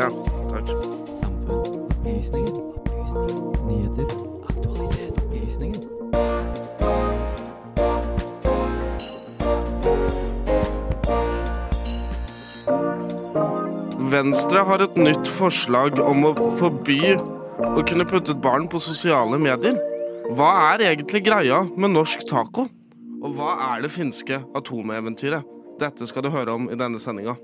Ja, takk. Samfunn. Opplysninger. Opplysninger. Nyheter. Aktualitet. Opplysninger. Venstre har et nytt forslag om å forby å kunne putte et barn på sosiale medier. Hva er egentlig greia med norsk taco? Og hva er det finske atomeventyret? Dette skal du høre om i denne sendinga.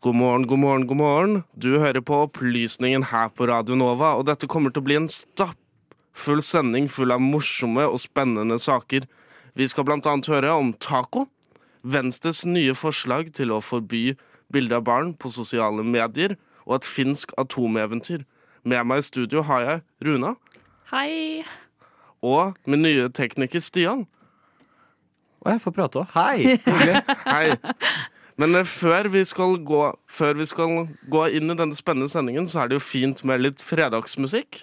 God morgen, god morgen, god morgen. Du hører på Opplysningen her på Radio Nova, og dette kommer til å bli en stappfull sending full av morsomme og spennende saker. Vi skal blant annet høre om taco, Venstres nye forslag til å forby bilder av barn på sosiale medier, og et finsk atomeventyr. Med meg i studio har jeg Runa Hei. og min nye tekniker Stian. Og jeg får prate òg. Hei! Hei. Men eh, før vi, gå, før vi skal gå inn i denne spennende sendingen, så er det jo fint med litt fredagsmusikk.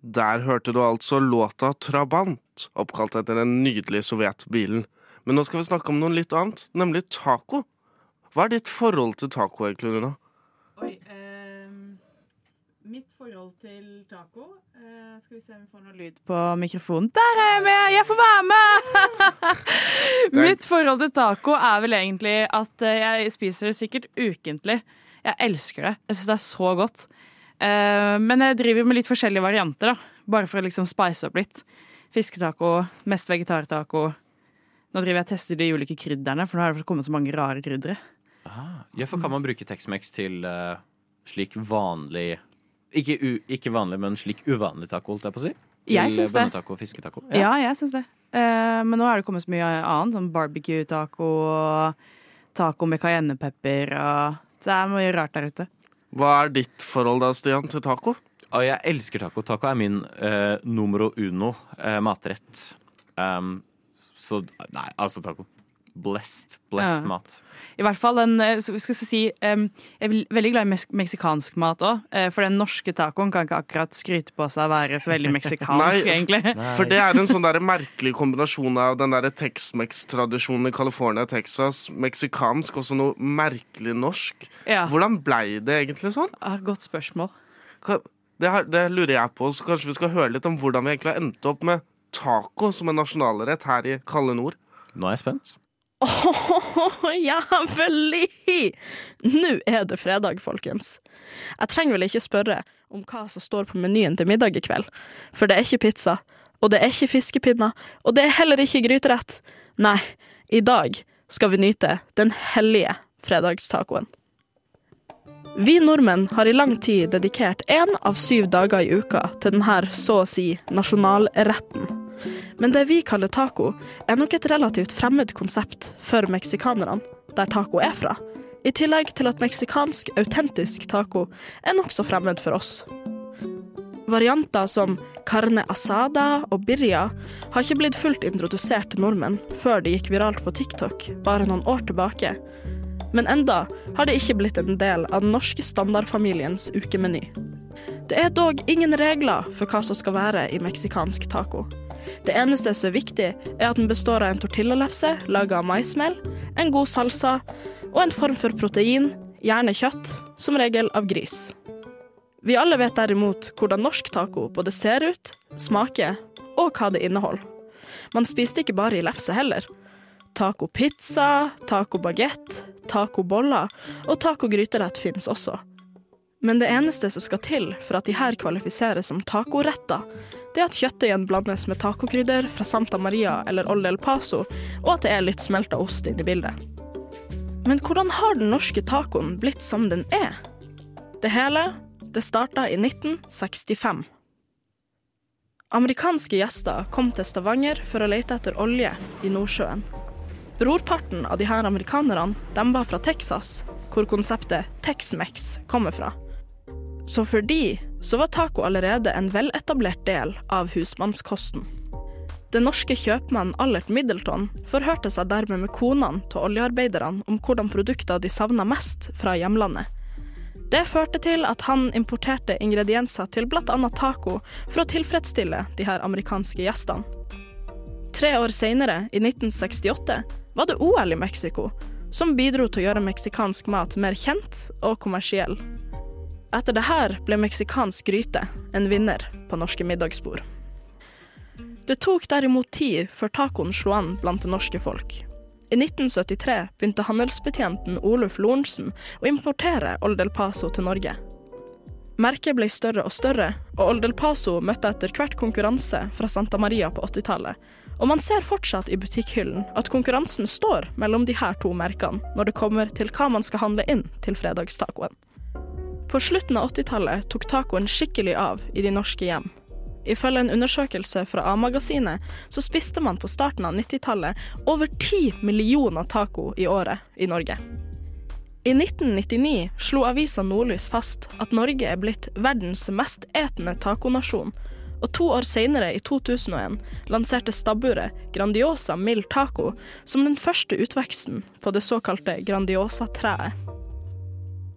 Der hørte du altså låta 'Trabant', oppkalt etter den nydelige sovjetbilen. Men nå skal vi snakke om noe litt annet, nemlig taco. Hva er ditt forhold til taco, egentlig, Runa? Mitt forhold til taco uh, Skal vi se om vi får noe lyd på mikrofonen. Der er jeg med! Jeg får være med! mitt forhold til taco er vel egentlig at eh, jeg spiser det sikkert ukentlig. Jeg elsker det. Jeg syns det er så godt. Uh, men jeg driver med litt forskjellige varianter, da. Bare for å liksom spice opp litt. Fisketaco, mest vegetartaco. Nå driver jeg og tester de ulike krydderne, for nå har det kommet så mange rare kryddere. Ah, ja, for kan man bruke Tex-Mex til uh, slik vanlig ikke, u, ikke vanlig, men slik uvanlig taco, holdt jeg på å si? Til Jeg syns det. bønnetaco og fisketaco? Ja, jeg syns det. Uh, men nå er det kommet så mye annet, sånn barbecue-taco og taco med cayennepepper og Det er mye rart der ute. Hva er ditt forhold da, Stian, til taco? Og jeg elsker taco. Taco er min uh, numero uno uh, matrett. Um, så Nei, altså taco. Blessed. Blessed Ja. mat. I hvert fall den eh, skal jeg si, Jeg er veldig glad i meksikansk mat òg, for den norske tacoen kan ikke akkurat skryte på seg å være så veldig meksikansk, Nei, egentlig. For det er en sånn der merkelig kombinasjon av den der Tex-Mex-tradisjonen i California og Texas, meksikansk og så noe merkelig norsk. Ja, Hvordan blei det egentlig sånn? ah, Godt spørsmål. Det, her, det lurer jeg på, så kanskje vi skal høre litt om hvordan vi egentlig har endt opp med taco som en nasjonalrett her i kalde nord. Nå er jeg spent. Åh, jævlig! Nå er det fredag, folkens. Jeg trenger vel ikke spørre om hva som står på menyen til middag i kveld, for det er ikke pizza, og det er ikke fiskepinner, og det er heller ikke gryterett. Nei, i dag skal vi nyte den hellige fredagstacoen. Vi nordmenn har i lang tid dedikert én av syv dager i uka til denne så å si nasjonalretten. Men det vi kaller taco, er nok et relativt fremmed konsept for meksikanerne, der taco er fra. I tillegg til at meksikansk autentisk taco er nokså fremmed for oss. Varianter som carne asada og birria har ikke blitt fullt introdusert til nordmenn før det gikk viralt på TikTok bare noen år tilbake. Men enda har det ikke blitt en del av den norske standardfamiliens ukemeny. Det er dog ingen regler for hva som skal være i meksikansk taco. Det eneste som er viktig, er at den består av en tortillalefse laga av maismel, en god salsa og en form for protein, gjerne kjøtt, som regel av gris. Vi alle vet derimot hvordan norsk taco både ser ut, smaker og hva det inneholder. Man spiste ikke bare i lefse heller. Tacopizza, tacobagett, tacoboller og tacogryterett finnes også. Men det eneste som skal til for at de her kvalifiseres som tacoretter, det er at kjøttdeigen blandes med tacokrydder fra Santa Maria eller Old El Paso, og at det er litt smelta ost inni bildet. Men hvordan har den norske tacoen blitt som den er? Det hele det starta i 1965. Amerikanske gjester kom til Stavanger for å lete etter olje i Nordsjøen. Brorparten av de her amerikanerne de var fra Texas, hvor konseptet Tex-Mex kommer fra. Så for de så var taco allerede en veletablert del av husmannskosten. Den norske kjøpmannen Allert Middleton forhørte seg dermed med konene til oljearbeiderne om hvordan produkter de savna mest fra hjemlandet. Det førte til at han importerte ingredienser til bl.a. taco for å tilfredsstille de her amerikanske gjestene. Tre år senere, i 1968, var det OL i Mexico, som bidro til å gjøre meksikansk mat mer kjent og kommersiell. Etter det her ble meksikansk gryte en vinner på norske middagsbord. Det tok derimot tid før tacoen slo an blant det norske folk. I 1973 begynte handelsbetjenten Oluf Lorentzen å importere Old El Paso til Norge. Merket ble større og større, og Old El Paso møtte etter hvert konkurranse fra Santa Maria på 80-tallet. Og man ser fortsatt i butikkhyllen at konkurransen står mellom de her to merkene når det kommer til hva man skal handle inn til fredagstacoen. På slutten av 80-tallet tok tacoen skikkelig av i de norske hjem. Ifølge en undersøkelse fra A-magasinet så spiste man på starten av 90-tallet over 10 millioner taco i året i Norge. I 1999 slo avisa Nordlys fast at Norge er blitt verdens mest etende taconasjon, og to år senere, i 2001, lanserte stabburet Grandiosa Mild Taco som den første utveksten på det såkalte Grandiosa-treet.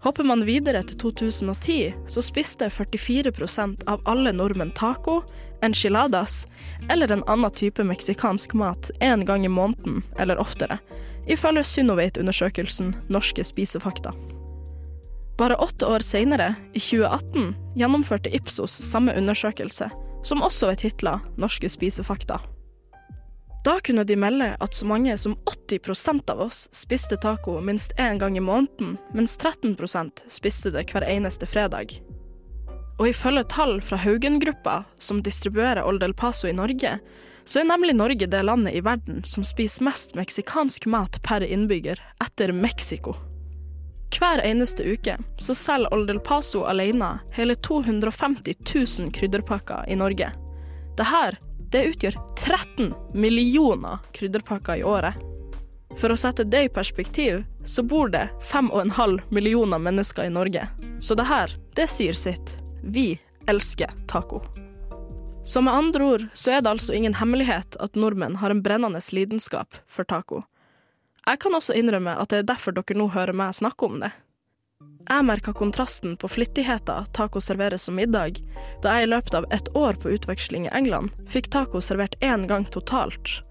Hopper man videre til 2010, så spiste 44% av alle nordmenn taco, enchiladas eller en annen type meksikansk mat én gang i måneden eller oftere, ifølge Synovate-undersøkelsen Norske spisefakta. Bare åtte år senere, i 2018, gjennomførte Ipsos samme undersøkelse, som også er titla Norske spisefakta. Da kunne de melde at så mange som 80% av oss spiste taco minst én gang i måneden, mens 13% spiste det hver eneste fredag. Og ifølge tall fra Haugen-gruppa, som distribuerer Old El Paso i Norge, så er nemlig Norge det landet i verden som spiser mest meksikansk mat per innbygger, etter Mexico. Hver eneste uke så selger Old El Paso alene hele 250 000 krydderpakker i Norge. Det her det utgjør 13 millioner krydderpakker i året. For å sette det i perspektiv, så bor det 5,5 millioner mennesker i Norge. Så det her, det sier sitt. Vi elsker taco. Så med andre ord så er det altså ingen hemmelighet at nordmenn har en brennende lidenskap for taco. Jeg kan også innrømme at det er derfor dere nå hører meg snakke om det. Jeg merka kontrasten på flittigheta taco serveres som middag, da jeg i løpet av ett år på utveksling i England fikk taco servert én gang totalt,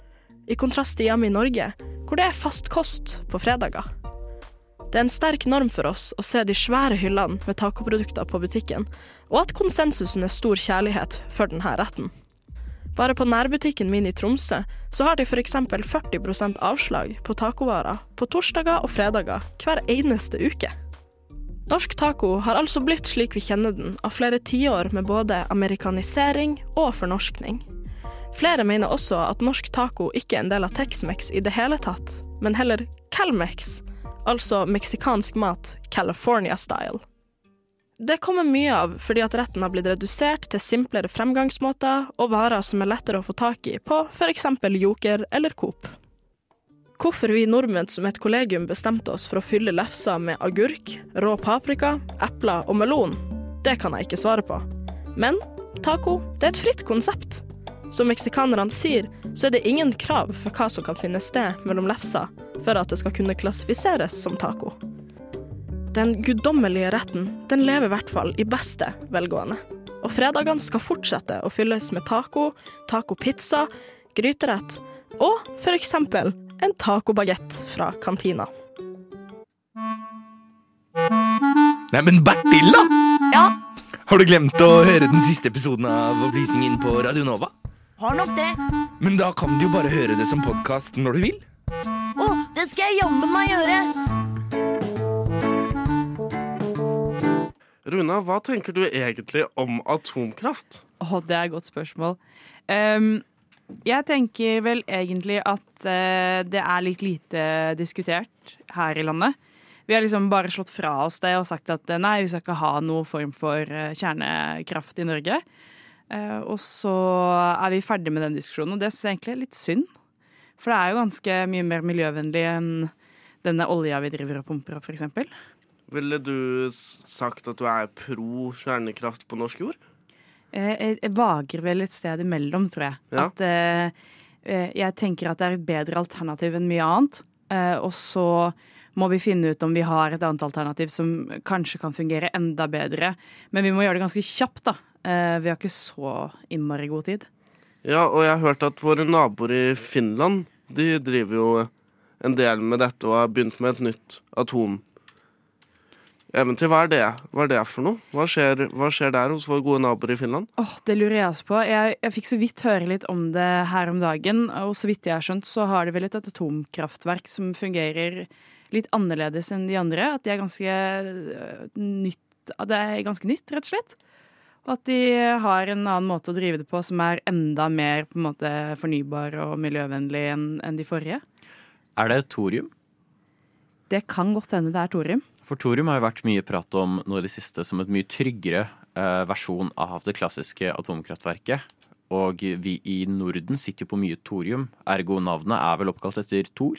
i kontrast til hjemme i Norge, hvor det er fast kost på fredager. Det er en sterk norm for oss å se de svære hyllene med tacoprodukter på butikken, og at konsensusen er stor kjærlighet for denne retten. Bare på nærbutikken min i Tromsø så har de f.eks. 40% avslag på tacovarer på torsdager og fredager hver eneste uke. Norsk taco har altså blitt slik vi kjenner den, av flere tiår med både amerikanisering og fornorskning. Flere mener også at norsk taco ikke er en del av Tex-Mex i det hele tatt, men heller Calmex, altså meksikansk mat California-style. Det kommer mye av fordi at retten har blitt redusert til simplere fremgangsmåter og varer som er lettere å få tak i på f.eks. Joker eller Coop. Hvorfor vi nordmenn som et kollegium bestemte oss for å fylle lefsa med agurk, rå paprika, epler og melon, det kan jeg ikke svare på. Men taco det er et fritt konsept. Som meksikanerne sier, så er det ingen krav for hva som kan finne sted mellom lefsa for at det skal kunne klassifiseres som taco. Den guddommelige retten den lever i hvert fall i beste velgående. Og fredagene skal fortsette å fylles med taco, tacopizza, gryterett og for eksempel en tacobagett fra kantina. Neimen, Bertilla! Ja, Har du glemt å høre den siste episoden av Opplysningen på Radio Nova? har nok det. Men da kan du jo bare høre det som podkast når du vil. Å, det skal jeg jammen meg gjøre. Runa, hva tenker du egentlig om atomkraft? Å, det er et godt spørsmål. Ehm, jeg tenker vel egentlig at eh, det er litt lite diskutert her i landet. Vi har liksom bare slått fra oss det og sagt at eh, nei, vi skal ikke ha noen form for eh, kjernekraft i Norge. Eh, og så er vi ferdig med den diskusjonen, og det syns jeg egentlig er litt synd. For det er jo ganske mye mer miljøvennlig enn denne olja vi driver og pumper opp, f.eks. Ville du sagt at du er pro kjernekraft på norsk jord? Eh, Jeg, vager vel et sted imellom, tror jeg. Ja. At eh, eh, jeg tenker at det er et bedre alternativ enn mye annet. Eh, og så må vi finne ut om vi har et annet alternativ som kanskje kan fungere enda bedre. Men vi må gjøre det ganske kjapt, da. Eh, vi har ikke så innmari god tid. Ja, og jeg har hørt at våre naboer i Finland, de driver jo en del med dette og har begynt med et nytt atomeventyr. Hva er det? Hva er det for noe? Hva skjer, hva skjer der hos våre gode naboer i Finland? Åh, Det lurer jeg også på. Jeg, jeg fikk så vidt høre litt om det her om dagen. Og så vidt jeg har skjønt, så har de vel et atomkraftverk som fungerer litt annerledes enn de andre. At de er ganske øh, nytt Det er ganske nytt, rett og slett. Og at de har en annen måte å drive det på som er enda mer på en måte fornybar og miljøvennlig enn enn de forrige. Er det thorium? Det kan godt hende det er thorium. For thorium har jo vært mye prat om nå i det siste som et mye tryggere eh, versjon av det klassiske atomkraftverket. Og vi i Norden sitter jo på mye thorium, ergo navnet er vel oppkalt etter Thor.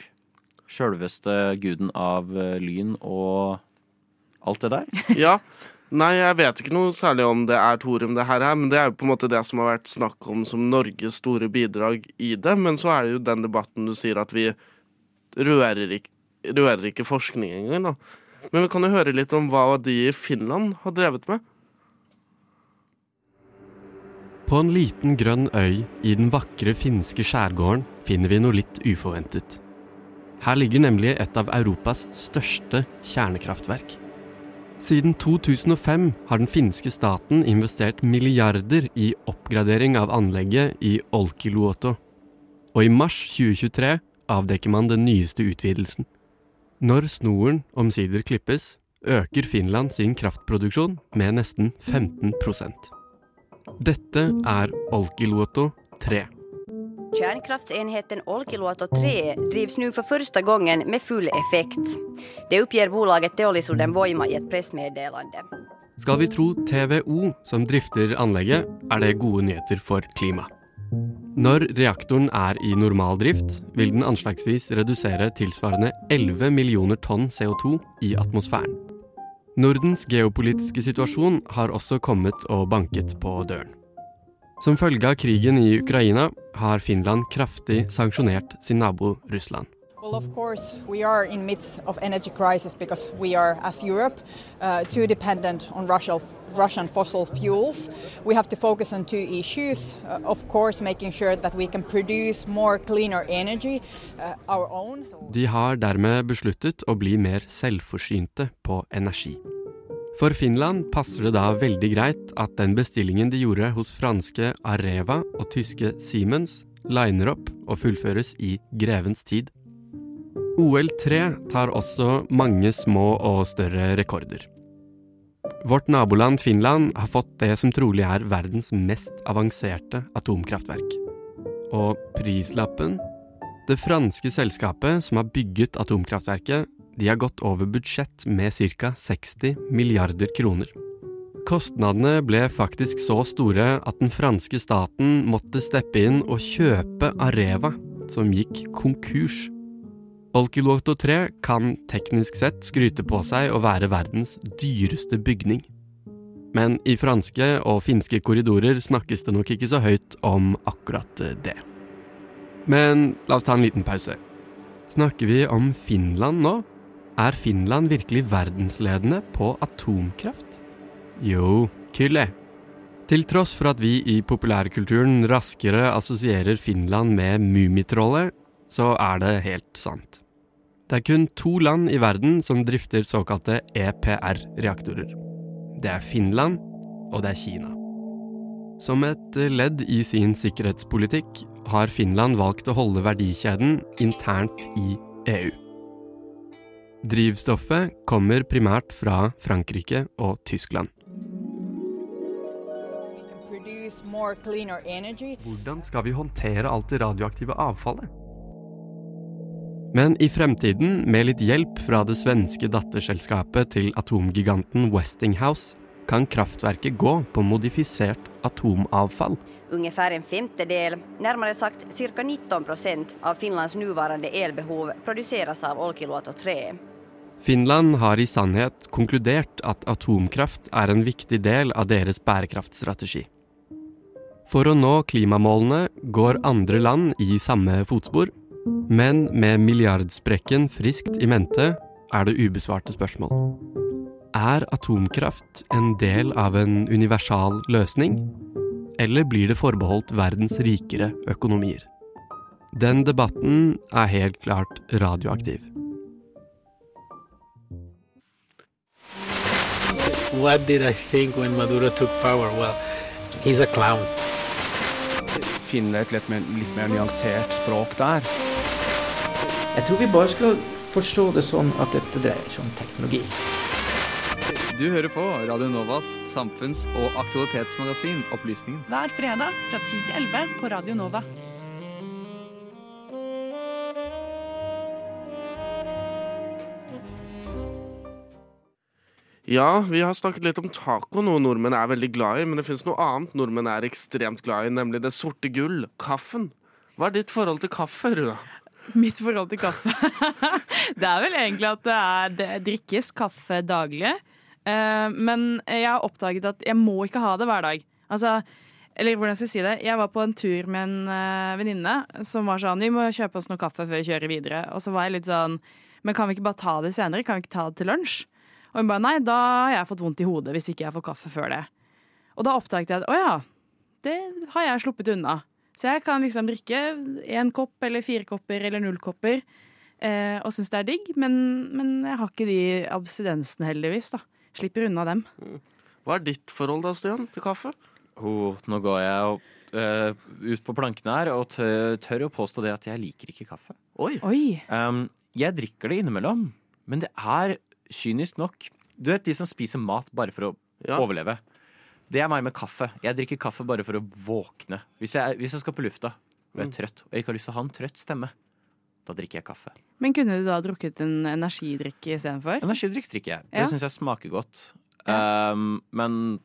Sjølveste guden av eh, lyn og alt det der. Ja. Nei, jeg vet ikke noe særlig om det er thorium, det her, er, men det er jo på en måte det som har vært snakk om som Norges store bidrag i det. Men så er det jo den debatten du sier at vi rører ikke, rører ikke forskning engang, da. Men vi kan jo høre litt om hva de i Finland har drevet med. På en liten grønn øy i den vakre finske skjærgården finner vi noe litt uforventet. Her ligger nemlig et av Europas største kjernekraftverk. Siden 2005 har den finske staten investert milliarder i oppgradering av anlegget i Olkiluoto. Og i mars 2023 avdekker man den nyeste utvidelsen. Når snoren omsider klippes, øker Finland sin kraftproduksjon med nesten 15% Dette er Olkiluoto 3. Kärnkraftsenheten Olkiluoto 3 drivs nu för första gången med full effekt. Det uppger bolaget Teollisuuden Voima i ett pressmeddelande. Skal vi tro TVO, som drifter anlegget, er det gode nyheter for klima. Når reaktoren er i normal drift, vil den anslagsvis redusere tilsvarende 11 millioner tonn CO2 i atmosfæren. Nordens geopolitiske situasjon har også kommet og banket på døren. Som følge av krigen i Ukraina har Finland kraftig sanksjonert sin nabo Russland. Well, of course, we are in midst of energy crisis because we are, as Europe, uh, too dependent on Russia, Russian fossil fuels. We have to focus on two issues. Uh, of course, making sure that we can produce more cleaner energy, uh, our own. De har dermed besluttet å bli mer selvforsynte på energi. For Finland passer det da veldig greit at den bestillingen de gjorde hos franske Areva og tyske Siemens, liner opp og fullføres i grevens tid. OL3 tar også mange små og større rekorder. Vårt naboland Finland har fått det som trolig er verdens mest avanserte atomkraftverk. Og prislappen? Det franske selskapet som har bygget atomkraftverket, de har gått over budsjett med ca. 60 milliarder kroner. Kostnadene ble faktisk så store at den franske staten måtte steppe inn og kjøpe Areva, som gikk konkurs. Olkiluoto 3 kan teknisk sett skryte på seg å være verdens dyreste bygning. Men i franske og finske korridorer snakkes det nok ikke så høyt om akkurat det. Men la oss ta en liten pause. Snakker vi om Finland nå? Er Finland virkelig verdensledende på atomkraft? Jo, Kylle. Til tross for at vi i populærkulturen raskere assosierer Finland med Mummitrollet, så er det helt sant. Det er kun to land i verden som drifter såkalte EPR-reaktorer. Det er Finland, og det er Kina. Som et ledd i sin sikkerhetspolitikk har Finland valgt å holde verdikjeden internt i EU. Drivstoffet kommer primært fra Frankrike og Tyskland. Hvordan skal vi håndtere alt det radioaktive avfallet? Men i fremtiden, med litt hjelp fra det svenske datterselskapet til atomgiganten Westinghouse, kan kraftverket gå på modifisert atomavfall. Ungefär en femtedel, nærmere sagt ca. 19 procent av Finlands nåværende elbehov produseres av Olkiluoto 3. Finland har i sannhet konkludert at atomkraft er en viktig del av deres bærekraftstrategi. For å nå klimamålene går andre land i samme fotspor, men med milliardsprekken friskt i mente er det ubesvarte spørsmål. Er atomkraft en del av en universal løsning? eller blir det forbeholdt verdens rikere økonomier? Den debatten er helt klart radioaktiv. What did I think when Maduro took power? Well, he's a clown. Finne et litt mer, litt mer nyansert språk der. Jeg tror vi bare skal forstå det sånn at dette dreier seg om teknologi. Du hører på Radio Novas samfunns- og aktualitetsmagasin Opplysningen. Hver fredag fra 10 til 11 på Radio Nova. Ja, vi har snakket litt om taco, noe nordmenn er veldig glad i. Men det fins noe annet nordmenn er ekstremt glad i, nemlig det sorte gull, kaffen. Hva er ditt forhold til kaffe, Runa? Mitt forhold til kaffe Det er vel egentlig at det, er, det drikkes kaffe daglig. Uh, men jeg har oppdaget at jeg må ikke ha det hver dag. Altså, eller hvordan skal jeg si det? Jeg var på en tur med en uh, venninne som var sånn Vi må kjøpe oss noe kaffe før vi kjører videre. Og så var jeg litt sånn Men kan vi ikke bare ta det senere? Kan vi ikke ta det til lunsj? Og hun bare nei, da har jeg fått vondt i hodet hvis ikke jeg får kaffe før det. Og da oppdaget jeg at å ja, det har jeg sluppet unna. Så jeg kan liksom drikke én kopp eller fire kopper eller null kopper eh, og syns det er digg, men, men, jeg har ikke de abstinensene, heldigvis. da. Slipper unna dem. Hva er ditt forhold da, Stian, til kaffe? Oh, nå går jeg opp, eh, ut på plankene her og tør, tør å påstå det at jeg liker ikke kaffe. Oi. Oi. Um, jeg drikker det innimellom, men det er kynisk nok Du vet de som spiser mat bare for å Ja. overleve. Det er meg med kaffe. Jeg drikker kaffe bare for å våkne. Hvis jeg, hvis jeg skal på lufta og jeg er Mm. trøtt, og jeg ikke har lyst til å ha en trøtt stemme, da drikker jeg kaffe. Men kunne du da drukket en energidrikk istedenfor? Energidrikk drikker jeg. Det Ja. syns jeg smaker godt. Um, men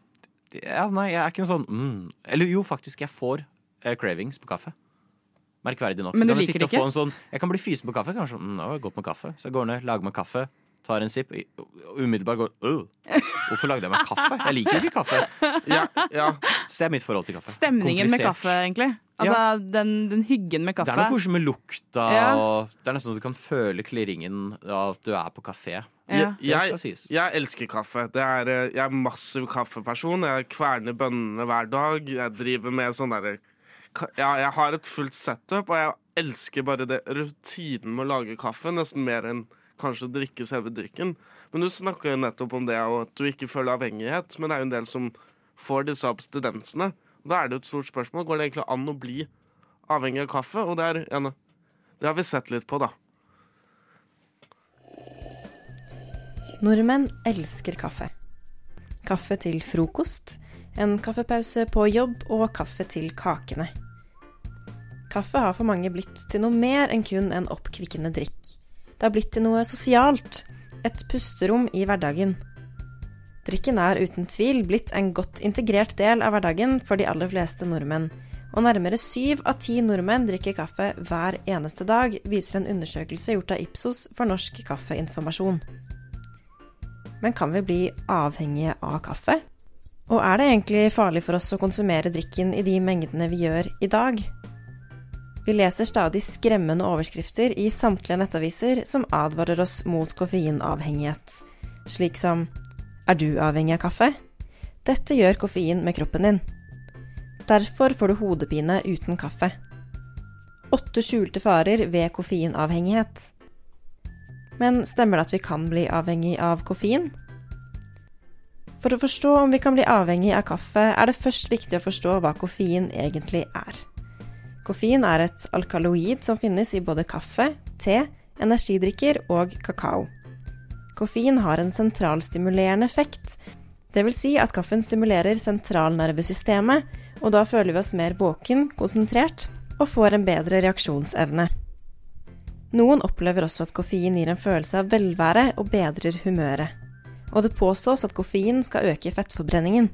ja, nei, jeg er ikke noe sånn mm. Eller jo, faktisk, jeg får uh, cravings på kaffe. Merkverdig nok. Men du liker det ikke? en sånn Jeg kan bli fysen på kaffe. Kanskje mm, det var godt med kaffe. Så jeg går ned, lager meg kaffe, tar en sipp, og umiddelbart går øh, Hvorfor lagde jeg meg kaffe? Jeg liker ikke kaffe. Så det er mitt forhold til kaffe. Stemningen med kaffe, egentlig. Altså den, den hyggen med kaffe. Det er noe koselig med lukta, Ja. og det er nesten så du kan føle klirringen av at du er på kafé. Ja. Det skal Jeg, sies. jeg elsker kaffe. Det er, eh, jeg er massiv kaffeperson. Jeg kverner bønnene hver dag. Jeg driver med sånn derre ja, Jeg har et fullt setup, og jeg elsker bare det rutinen med å lage kaffe. Nesten mer enn kanskje å drikke selve drikken. Men du snakker jo nettopp om det, at du ikke føler avhengighet. Men det er jo en del som får disse abstinensene. Da er det jo et stort spørsmål. Går det egentlig an å bli avhengig av kaffe? Og det er en Det har vi sett litt på, da. Nordmenn elsker kaffe. Kaffe til frokost, en kaffepause på jobb og kaffe til kakene. Kaffe har for mange blitt til noe mer enn kun en oppkvikkende drikk. Det har blitt til noe sosialt, et pusterom i hverdagen. Drikken er uten tvil blitt en godt integrert del av hverdagen for de aller fleste nordmenn, og nærmere syv av ti nordmenn drikker kaffe hver eneste dag, viser en undersøkelse gjort av Ipsos for Norsk Kaffeinformasjon. Men kan vi bli avhengige av kaffe? Og er det egentlig farlig for oss å konsumere drikken i de mengdene vi gjør i dag? Vi leser stadig skremmende overskrifter i samtlige nettaviser som advarer oss mot koffeinavhengighet, slik som Er du avhengig av kaffe? Dette gjør koffein med kroppen din. Derfor får du hodepine uten kaffe. Åtte skjulte farer ved koffeinavhengighet. Men stemmer det at vi kan bli avhengig av koffein? For å forstå om vi kan bli avhengig av kaffe, er det først viktig å forstå hva koffein egentlig er. Koffein er et alkaloid som finnes i både kaffe, te, energidrikker og kakao. Koffein har en sentralstimulerende effekt, dvs. Si at kaffen stimulerer sentralnervesystemet, og da føler vi oss mer våken, konsentrert og får en bedre reaksjonsevne. Noen opplever også at koffein gir en følelse av velvære og bedrer humøret. Og det påstås at koffein skal øke fettforbrenningen.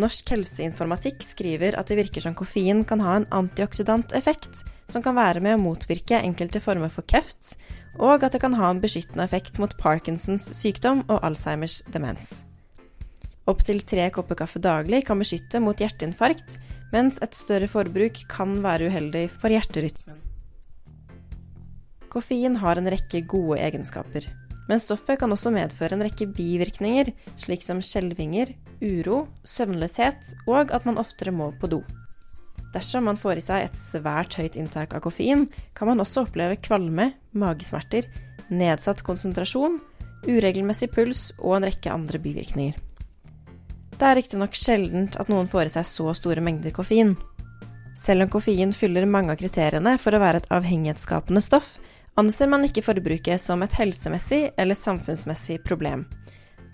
Norsk helseinformatikk skriver at det virker som koffein kan ha en antioksidant effekt, som kan være med å motvirke enkelte former for kreft, og at det kan ha en beskyttende effekt mot Parkinsons sykdom og Alzheimers demens. Opptil tre kopper kaffe daglig kan beskytte mot hjerteinfarkt, mens et større forbruk kan være uheldig for hjerterytmen. Koffein har en rekke gode egenskaper. Men stoffet kan også medføre en rekke bivirkninger, slik som skjelvinger, uro, søvnløshet og at man oftere må på do. Dersom man får i seg et svært høyt inntak av koffein, kan man også oppleve kvalme, magesmerter, nedsatt konsentrasjon, uregelmessig puls og en rekke andre bivirkninger. Det er riktignok sjeldent at noen får i seg så store mengder koffein. Selv om koffein fyller mange av kriteriene for å være et avhengighetsskapende stoff, anser man ikke forbruket som et helsemessig eller samfunnsmessig problem.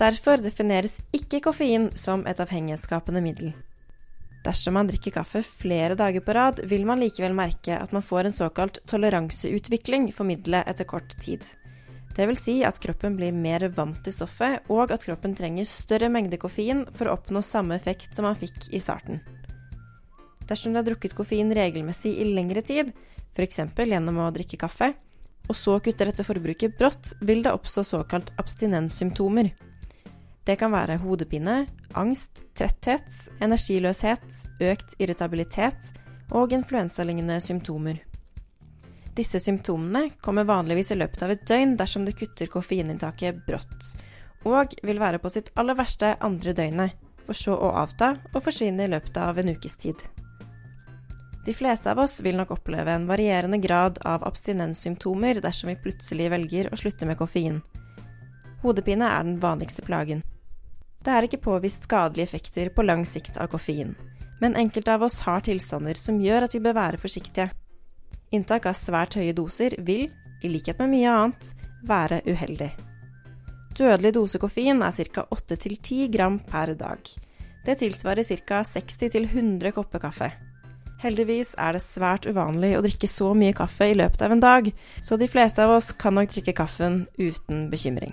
Derfor defineres ikke koffein som et avhengighetsskapende middel. Dersom man drikker kaffe flere dager på rad, vil man likevel merke at man får en såkalt toleranseutvikling for middelet etter kort tid. Det vil si at kroppen blir mer vant til stoffet, og at kroppen trenger større mengde koffein for å oppnå samme effekt som man fikk i starten. Dersom du har drukket koffein regelmessig i lengre tid, f.eks. gjennom å drikke kaffe, og så kutter dette forbruket brått, vil det oppstå såkalt abstinenssymptomer. Det kan være hodepine, angst, tretthet, energiløshet, økt irritabilitet og influensalignende symptomer. Disse symptomene kommer vanligvis i løpet av et døgn dersom du kutter koffeininntaket brått, og vil være på sitt aller verste andre døgnet, for så å avta og forsvinne i løpet av en ukes tid. De fleste av oss vil nok oppleve en varierende grad av abstinenssymptomer dersom vi plutselig velger å slutte med koffein. Hodepine er den vanligste plagen. Det er ikke påvist skadelige effekter på lang sikt av koffein, men enkelte av oss har tilstander som gjør at vi bør være forsiktige. Inntak av svært høye doser vil, i likhet med mye annet, være uheldig. Dødelig dose koffein er ca. 8-10 gram per dag. Det tilsvarer ca. 60-100 kopper kaffe. Heldigvis er det svært uvanlig å drikke så mye kaffe i løpet av en dag, så de fleste av oss kan nok drikke kaffen uten bekymring.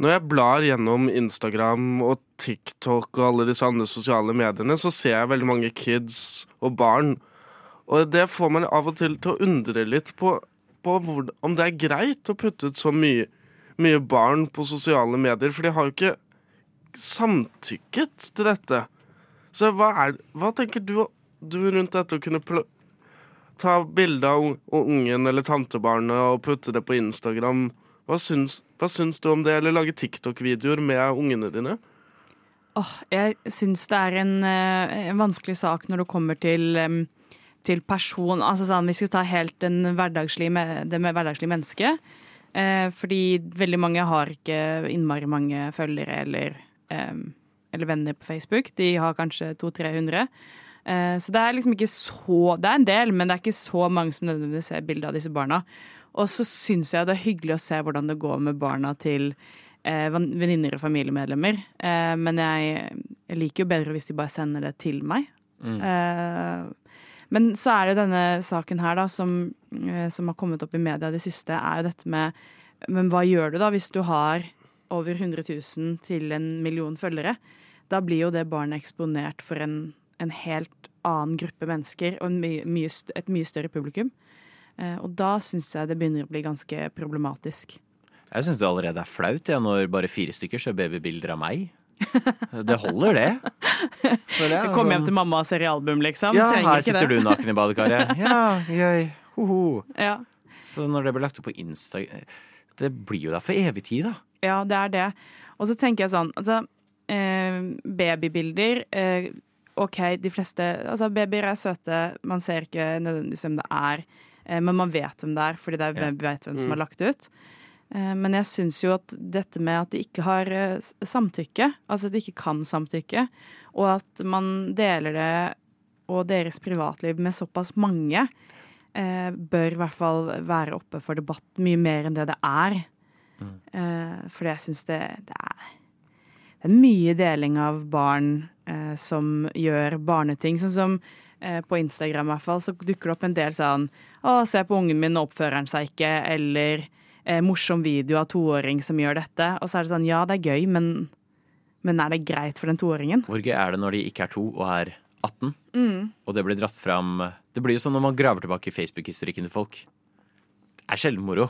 Når jeg blar gjennom Instagram og TikTok og alle disse andre sosiale mediene, så ser jeg veldig mange kids og barn. Og det får meg av og til til å undre litt på, på hvor, om det er greit å putte ut så mye, mye barn på sosiale medier, for de har jo ikke samtykket til dette. Så hva, er, hva tenker du, du rundt dette å kunne ta bilde av ungen eller tantebarnet og putte det på Instagram? Hva syns, hva syns du om det, eller lage TikTok-videoer med ungene dine? Oh, jeg syns det er en, eh, en vanskelig sak når det kommer til, til person Altså sånn, vi skal ta helt den hverdagslige, det med hverdagslige mennesket. Eh, fordi veldig mange har ikke innmari mange følgere eller, eh, eller venner på Facebook. De har kanskje 200-300. Eh, så det er liksom ikke så Det er en del, men det er ikke så mange som nødvendigvis ser bilde av disse barna. Og så syns jeg det er hyggelig å se hvordan det går med barna til eh, venninner og familiemedlemmer. Eh, men jeg, jeg liker jo bedre hvis de bare sender det til meg. Mm. Eh, men så er det denne saken her da, som, eh, som har kommet opp i media i det siste, er jo dette med Men hva gjør du da hvis du har over 100 000 til en million følgere? Da blir jo det barnet eksponert for en, en helt annen gruppe mennesker og en mye, mye, et mye større publikum. Eh, og da syns jeg det begynner å bli ganske problematisk. Jeg syns det allerede er flaut jeg, når bare fire stykker ser babybilder av meg. Det holder, det. Det jeg. Kom hjem Sånn- til mamma og ser liksom. Ja, Trenger her sitter det. du naken i badekaret. Ja, jøy, ho-ho. Ja. Så når det blir lagt opp på Insta Det blir jo der for evig tid, da. Ja, det er det. Og så tenker jeg sånn altså, eh, Babybilder eh, OK, de fleste Altså, babyer er søte. Man ser ikke nødvendigvis hvem det er, men man vet hvem det er, fordi det er, Ja. vet hvem som Mm. har lagt det ut. Eh, men jeg syns jo at dette med at de ikke har eh, samtykke, altså at de ikke kan samtykke, og at man deler det og deres privatliv med såpass mange, eh, bør i hvert fall være oppe for debatt mye mer enn det det er. Eh, For jeg syns det, det, er, det er mye deling av barn eh, som gjør barneting. Sånn som eh, på Instagram i hvert fall, så dukker det opp en del sånn Å, se på ungen min, oppfører han seg ikke. Eller eh, morsom video av toåring som gjør dette. Og så er det sånn, ja, det er gøy, men, men er det greit for den toåringen? Hvor gøy er det når de ikke er to og er 18, Mm. og det blir dratt fram Det blir jo sånn når man graver tilbake i Facebook-historikken til folk. Det er sjelden moro.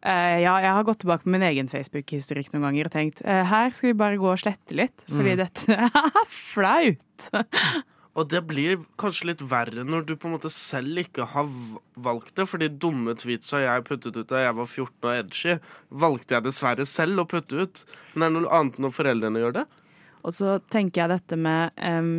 Uh, ja, jeg har gått tilbake på min egen Facebook-historikk noen ganger og tenkt uh, her skal vi bare gå og slette litt, fordi Mm. dette er flaut. Og det blir kanskje litt verre når du på en måte selv ikke har valgt det. For de dumme tweetsa jeg puttet ut da jeg var 14 og edgy, valgte jeg dessverre selv å putte ut. Men det er noe annet når foreldrene gjør det. Og så tenker jeg dette med um,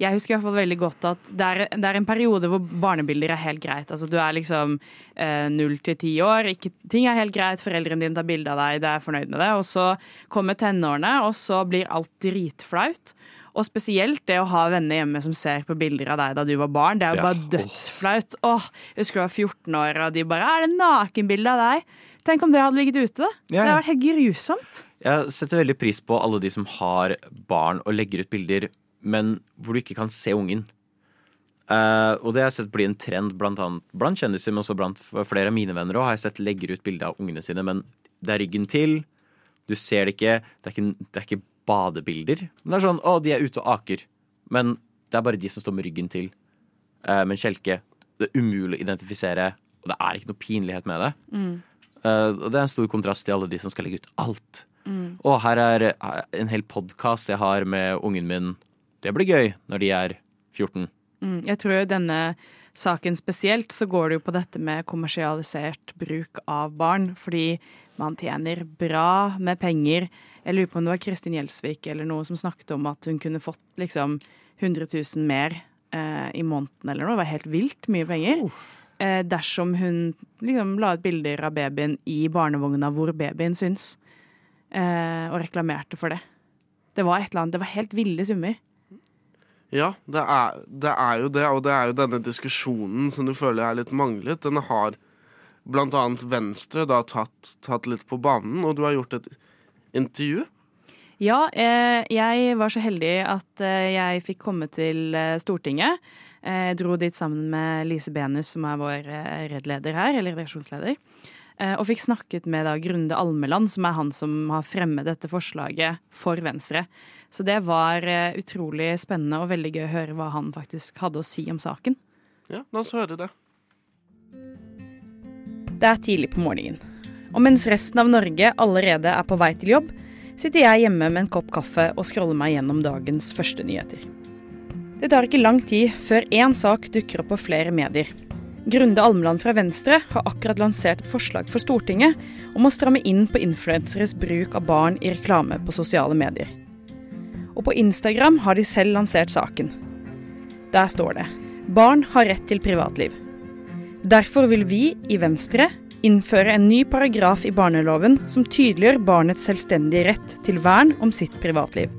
Jeg husker i hvert fall veldig godt at det er, det er en periode hvor barnebilder er helt greit. Altså Du er liksom eh, null til ti år, ikke, ting er helt greit, foreldrene dine tar bilde av deg, du er fornøyd med det. Og så kommer tenårene, og så blir alt dritflaut. Og spesielt det å ha venner hjemme som ser på bilder av deg da du var barn. Det er jo Ja. bare dødsflaut. Åh, jeg husker du var 14 år, og de bare 'Er det nakenbilde av deg?' Tenk om det hadde ligget ute, da. Ja, Det hadde vært helt grusomt. Jeg setter veldig pris på alle de som har barn og legger ut bilder, men hvor du ikke kan se ungen. Uh, og det har jeg sett bli en trend blant, annet, blant kjendiser, men også blant flere av mine venner Også, Har jeg sett legger ut bilde av ungene sine, men det er ryggen til. Du ser det ikke. Det er ikke, det er ikke badebilder. Men det er sånn å, de er ute og aker. Men det er bare de som står med ryggen til. Eh, men kjelke. Det er umulig å identifisere, og det er ikke noe pinlighet med det. Mm. Eh, og det er en stor kontrast til alle de som skal legge ut alt. Mm. Og her er eh, en hel podkast jeg har med ungen min. Det blir gøy når de er 14. Mm, jeg tror denne saken spesielt så går det jo på dette med kommersialisert bruk av barn, fordi man tjener bra med penger. Jeg lurer på om det var Kristin Gjelsvik eller noe som snakket om at hun kunne fått liksom 100 000 mer eh, i måneden eller noe. Det var helt vilt mye penger. Eh, dersom hun liksom la ut bilder av babyen i barnevogna hvor babyen syns, eh, og reklamerte for det. Det var et eller annet, det var helt ville summer. Ja, det er, det er jo det, og det er jo denne diskusjonen som du føler er litt manglet. Den har blant annet Venstre da tatt, tatt litt på banen, og du har gjort et intervju. Ja, eh, jeg var så heldig at eh, jeg fikk komme til eh, Stortinget. Jeg dro dit sammen med Lise Benus, som er vår RED-leder her, eller redaksjonsleder. Eh, Og fikk snakket med da Grunde Almeland, som er han som har fremmet dette forslaget for Venstre. Så det var eh, utrolig spennende og veldig gøy å høre hva han faktisk hadde å si om saken. Ja, la oss høre det. Det er tidlig på morgenen. Og mens resten av Norge allerede er på vei til jobb, sitter jeg hjemme med en kopp kaffe og scroller meg gjennom dagens første nyheter. Det tar ikke lang tid før én sak dukker opp på flere medier. Grunde Almeland fra Venstre har akkurat lansert et forslag for Stortinget om å stramme inn på influenseres bruk av barn i reklame på sosiale medier. Og på Instagram har de selv lansert saken. Der står det Barn har rett til privatliv. Derfor vil vi i Venstre innføre en ny paragraf i barneloven som tydeliggjør barnets selvstendige rett til vern om sitt privatliv.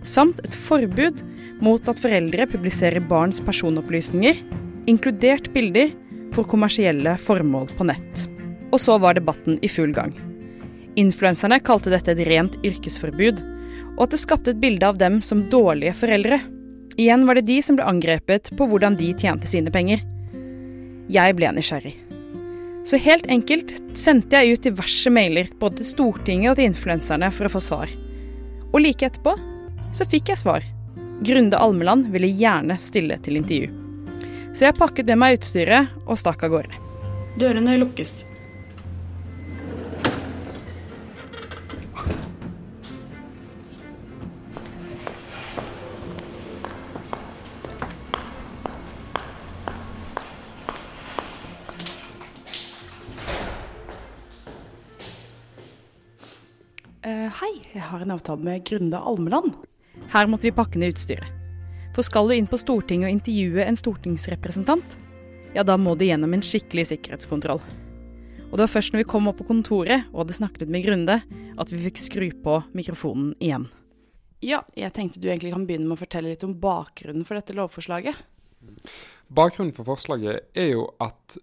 Samt et forbud mot at foreldre publiserer barns personopplysninger, inkludert bilder, for kommersielle formål på nett. Og så var debatten i full gang. Influenserne kalte dette et rent yrkesforbud, og at det skapte et bilde av dem som dårlige foreldre. Igjen var det de som ble angrepet på hvordan de tjente sine penger. Jeg ble nysgjerrig. Så helt enkelt sendte jeg ut diverse mailer både til Stortinget og til influenserne for å få svar. Og like etterpå så fikk jeg svar. Grunde Almeland ville gjerne stille til intervju. Så jeg pakket med meg utstyret og stakk av gårde. Dørene lukkes. Uh, hei, jeg har en avtale med Grunde Almeland. Her måtte vi pakke ned utstyret. For skal du inn på Stortinget og intervjue en stortingsrepresentant, ja, da må du gjennom en skikkelig sikkerhetskontroll. Og det var først når vi kom opp på kontoret og hadde snakket med Grunde, at vi fikk skru på mikrofonen igjen. Ja, jeg tenkte du egentlig kan begynne med å fortelle litt om bakgrunnen for dette lovforslaget. Bakgrunnen for forslaget er jo at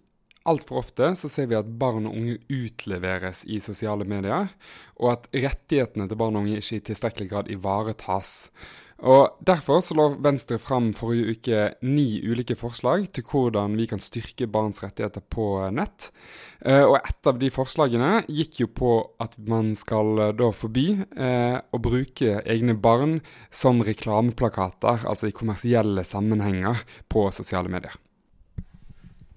altfor ofte så ser vi at barn og unge utleveres i sosiale medier, og at rettighetene til barn og unge ikke i tilstrekkelig grad ivaretas. Og Derfor så lå Venstre fram forrige uke ni ulike forslag til hvordan vi kan styrke barns rettigheter på nett. Eh, og et av de forslagene gikk jo på at man skal eh, da forby eh, å bruke egne barn som reklameplakater, altså i kommersielle sammenhenger, på sosiale medier.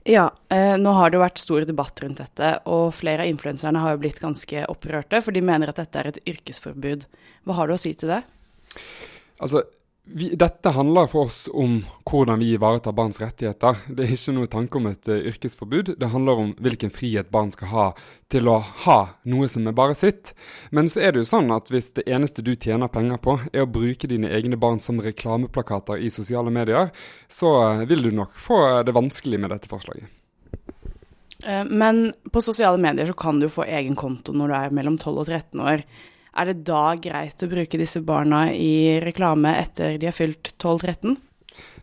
Ja, eh, nå har det jo vært stor debatt rundt dette, og flere av influenserne har jo blitt ganske opprørte, for de mener at dette er et yrkesforbud. Hva har du å si til det? Altså, vi, dette handler for oss om hvordan vi ivaretar barns rettigheter. Det er ikke noe tanke om et uh, yrkesforbud. Det handler om hvilken frihet barn skal ha til å ha noe som er bare sitt. Men så er det jo sånn at hvis det eneste du tjener penger på, er å bruke dine egne barn som reklameplakater i sosiale medier, så uh, vil du nok få det vanskelig med dette forslaget. Eh, men på sosiale medier så kan du få egen konto når du er mellom 12 og 13 år. Er det da greit å bruke disse barna i reklame etter de har fylt 12-13?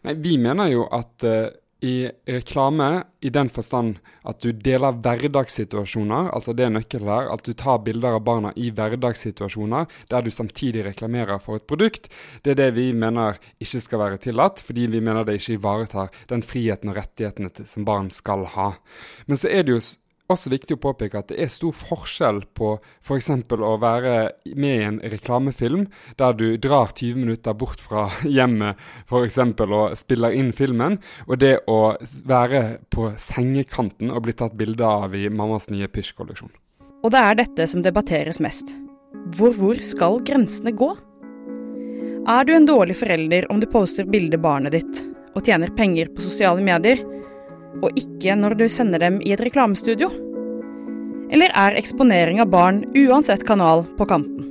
Nei, Vi mener jo at uh, i reklame, i den forstand at du deler hverdagssituasjoner, altså det er nøkkelen her, at du tar bilder av barna i hverdagssituasjoner der du samtidig reklamerer for et produkt, det er det vi mener ikke skal være tillatt, fordi vi mener det ikke ivaretar den friheten og rettighetene som barn skal ha. Men så er det jo også viktig å påpeke at det er stor forskjell på f.eks. å være med i en reklamefilm der du drar 20 minutter bort fra hjemmet f.eks. og spiller inn filmen, og det å være på sengekanten og bli tatt bilde av i mammas nye pysjkolleksjon. Og det er dette som debatteres mest. Hvor hvor skal grensene gå? Er du en dårlig forelder om du poster bilde barnet ditt og tjener penger på sosiale medier? Og ikke når du sender dem i et reklamestudio? Eller er eksponering av barn uansett kanal på kanten?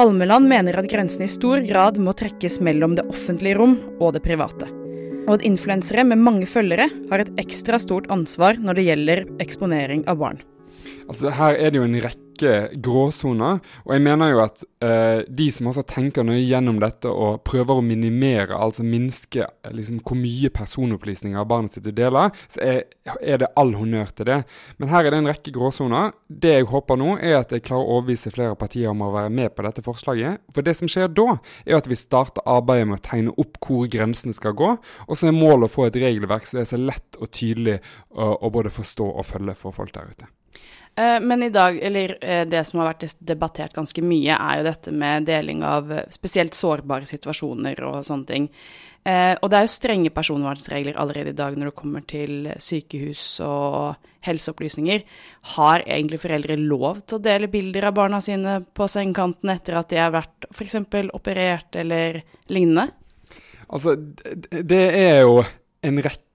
Almeland mener at grensen i stor grad må trekkes mellom det offentlige rom og det private. Og at influensere med mange følgere har et ekstra stort ansvar når det gjelder eksponering av barn. Altså Her er det jo en rekke rekke gråsoner. Og jeg mener jo at eh, de som også tenker nøye gjennom dette og prøver å minimere, altså minske liksom, hvor mye personopplysninger barnet sitt deler, så er, er, det all honnør til det. Men her er det en rekke gråsoner. Det jeg håper nå, er at jeg klarer å overbevise flere partier om å være med på dette forslaget. For det som skjer da, er at vi starter arbeidet med å tegne opp hvor grensene skal gå. Og så er målet å få et regelverk som er så lett og tydelig å, å både forstå og følge for folk der ute. Eh, men i dag, eller eh, det som har vært debattert ganske mye, er jo dette med deling av eh, spesielt sårbare situasjoner og sånne ting. Og det er jo strenge personvernsregler allerede i dag når det kommer til sykehus og helseopplysninger. Har egentlig foreldre lov til å dele bilder av barna sine på sengekanten etter at de har vært f.eks. operert eller lignende? Altså, det er jo en rekke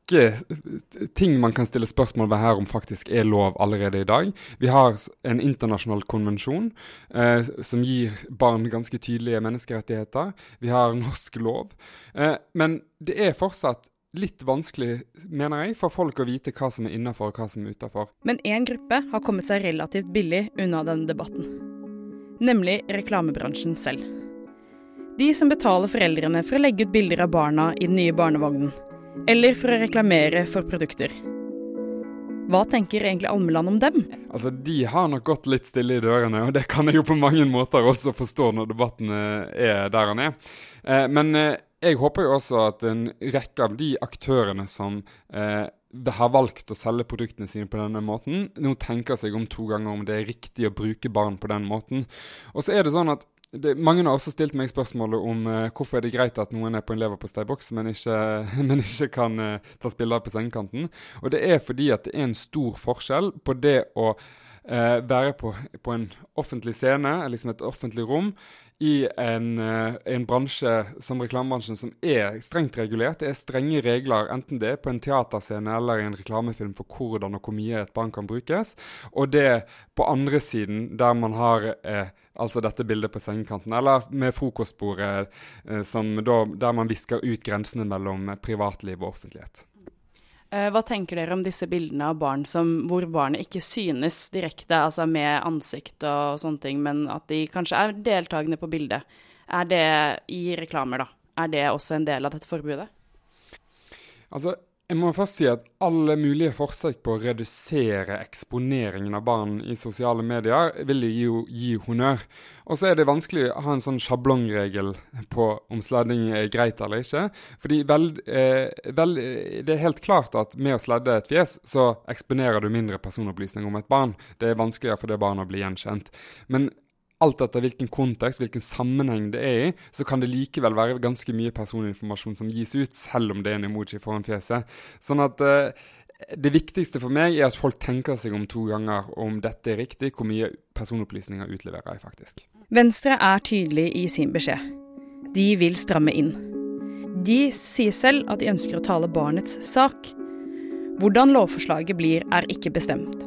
ting man kan stille spørsmål ved her om faktisk er lov allerede i dag. Vi har en internasjonal konvensjon eh, som gir barn ganske tydelige menneskerettigheter. Vi har norsk lov. Eh, men det er fortsatt litt vanskelig, mener jeg, for folk å vite hva som er innafor og hva som er utafor. Men én gruppe har kommet seg relativt billig unna denne debatten. Nemlig reklamebransjen selv. De som betaler foreldrene for å legge ut bilder av barna i den nye barnevognen eller for å reklamere for produkter. Hva tenker egentlig Almeland om dem? Altså, De har nok gått litt stille i dørene, og det kan jeg jo på mange måter også forstå når debatten er der han er. Eh, men eh, jeg håper jo også at en rekke av de aktørene som eh, har valgt å selge produktene sine på denne måten, nå tenker seg om to ganger om det er riktig å bruke barn på den måten. Og så er det sånn at det, mange har også stilt meg spørsmålet om uh, hvorfor er det greit at noen er på en leverposteiboks, men, ikke, men ikke kan uh, ta spiller på sengekanten. Og det er fordi at det er en stor forskjell på det å uh, være på, på, en offentlig scene, liksom et offentlig rom, i en, en, bransje som reklamebransjen som er strengt regulert. Det er strenge regler, enten det er på en teaterscene eller i en reklamefilm for hvordan og hvor mye et barn kan brukes. Og det på andre siden, der man har eh, Altså dette bildet på sengekanten, eller med frokostbordet eh, da, der man visker ut grensene mellom privatliv og offentlighet. Eh, hva tenker dere om disse bildene av barn som, hvor barnet ikke synes direkte, altså med ansikt og sånne ting, men at de kanskje er deltakende på bildet? Er det i reklamer, da? Er det også en del av dette forbudet? Altså, Jeg må først si at alle mulige forsøk på å redusere eksponeringen av barn i sosiale medier vil jeg jo gi honnør. Og så er det vanskelig å ha en sånn sjablongregel på om sledding er greit eller ikke. Fordi vel, eh, vel, det er helt klart at med å sledde et fjes, så eksponerer du mindre personopplysninger om et barn. Det er vanskeligere for det barnet å bli gjenkjent. Men alt etter hvilken kontekst, hvilken sammenheng det er i, så kan det likevel være ganske mye personinformasjon som gis ut, selv om det er en emoji foran fjeset. Sånn at eh, det viktigste for meg er at folk tenker seg om to ganger om dette er riktig, hvor mye personopplysninger utleverer jeg faktisk. Venstre er tydelig i sin beskjed. De vil stramme inn. De sier selv at de ønsker å tale barnets sak. Hvordan lovforslaget blir, er ikke bestemt.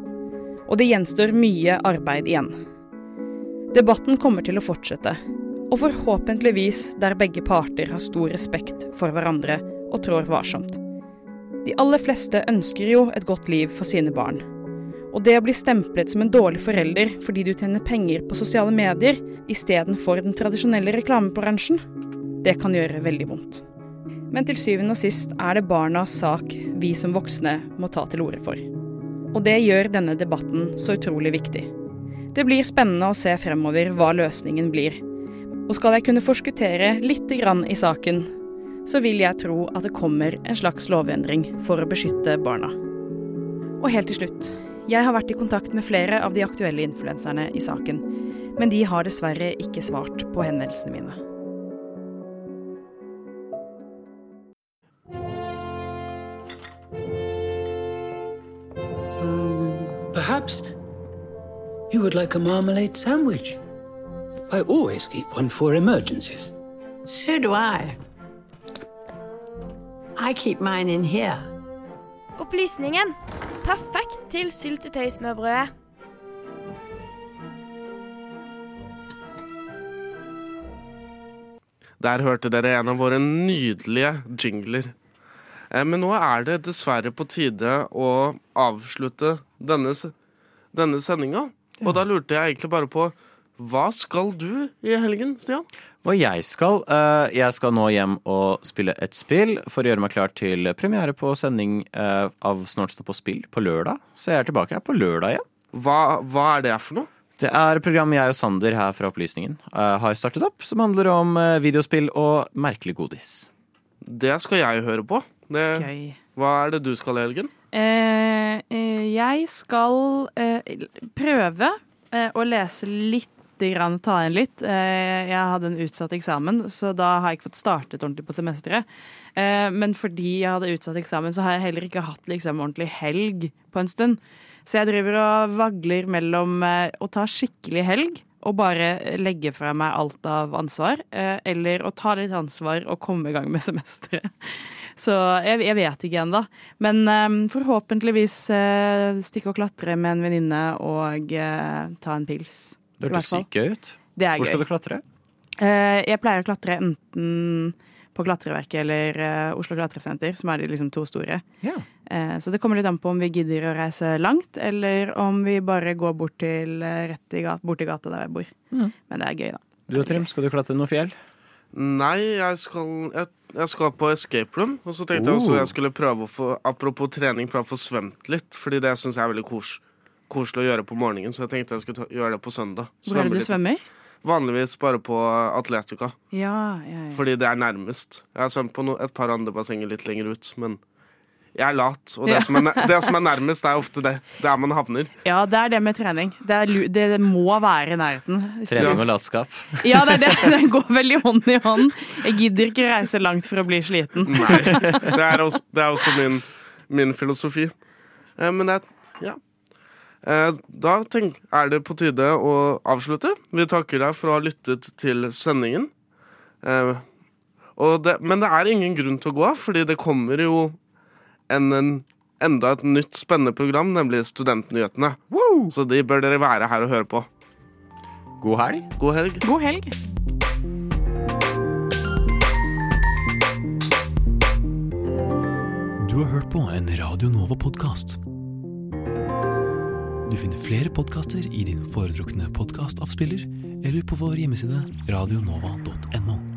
Og det gjenstår mye arbeid igjen. Debatten kommer til å fortsette, og forhåpentligvis der begge parter har stor respekt for hverandre og trår varsomt. De aller fleste ønsker jo et godt liv for sine barn. Og det å bli stemplet som en dårlig forelder fordi du tjener penger på sosiale medier istedenfor den tradisjonelle reklamebransjen, det kan gjøre veldig vondt. Men til syvende og sist er det barnas sak vi som voksne må ta til orde for. Og det gjør denne debatten så utrolig viktig. Det blir spennende å se fremover hva løsningen blir. Og skal jeg kunne forskuttere litt i saken, så vil jeg tro at det kommer en slags lovendring for å beskytte barna. Og helt til slutt. Jeg har vært i kontakt med flere av de aktuelle influenserne i saken, men de har dessverre ikke svart på henvendelsene mine. Perhaps you would like a marmalade sandwich. I always keep one for emergencies. So do I. I keep mine in here. Opplysningen. Perfekt til syltetøysmørbrødet. Der hørte dere en av våre nydelige jingler. Eh, Men nå er det dessverre på tide å avslutte denne, denne sendinga. Og da lurte jeg egentlig bare på hva skal du i helgen, Stian? Hva jeg skal? eh, jeg skal nå hjem og spille et spill for å gjøre meg klar til premiere på sending eh, av Snart stå på spill på lørdag. Så jeg er tilbake her på lørdag igjen. Hva, hva er det for noe? Det er programmet jeg og Sander her fra Opplysningen eh, har startet opp, som handler om videospill og merkelig godis. Det skal jeg høre på. Det, hva er det du skal i helgen? Eh, eh, jeg skal eh, prøve å lese litt grann, ta inn litt. Jeg hadde en utsatt eksamen, så da har jeg ikke fått startet ordentlig på semesteret. Men fordi jeg hadde utsatt eksamen, så har jeg heller ikke hatt liksom ordentlig helg på en stund. Så jeg driver og vagler mellom å ta skikkelig helg og bare legge fra meg alt av ansvar, eller å ta litt ansvar og komme i gang med semesteret. Så jeg, jeg vet ikke ennå. Men um, forhåpentligvis uh, stikke og klatre med en venninne og uh, ta en pils. Det hørtes sykt gøy ut. Hvor skal du klatre? Uh, jeg pleier å klatre enten på Klatreverket eller uh, Oslo Klatresenter, som er de liksom to store. Eh, så det kommer litt an på om vi gidder å reise langt, eller om vi bare går bort til, uh, rett i gata, bort i gata der jeg bor. Mm. Men det er gøy, da. Du og Trym, skal du klatre noe fjell? Nei, jeg skal, jeg, jeg skal på escape room. Og så tenkte jeg også Oh. jeg skulle prøve å få Apropos trening, prøve å få svømt litt. Fordi det syns jeg er veldig kos, koselig å gjøre på morgenen. Så jeg tenkte jeg skulle ta, gjøre det på søndag. Hvor er det du litt. svømmer? Vanligvis bare på Atletica. Ja, ja, ja. Fordi det er nærmest. Jeg har svømt på no, et par andre bassenger litt lenger ut, men jeg er lat. Og det, Ja. som, er, det som er nærmest, er ofte det. Der man havner. Ja, det er det med trening. Det, er, det må være i nærheten. Trening og latskap. Ja, det, er det, det går veldig hånd i hånd. Jeg gidder ikke reise langt for å bli sliten. Nei. Det er også, det er også min, min filosofi. Eh, men det er Ja. Eh, da tenk, er det på tide å avslutte. Vi takker deg for å ha lyttet til sendingen. Eh, og det, men det er ingen grunn til å gå, fordi det kommer jo en, en, enda et nytt spennende program, nemlig Studentnyhetene. Så de bør dere være her og høre på. God helg. God helg. God helg. Du har hørt på en Radio Nova-podkast. Du finner flere podkaster i din foretrukne podkastavspiller eller på vår hjemmeside radionova.no.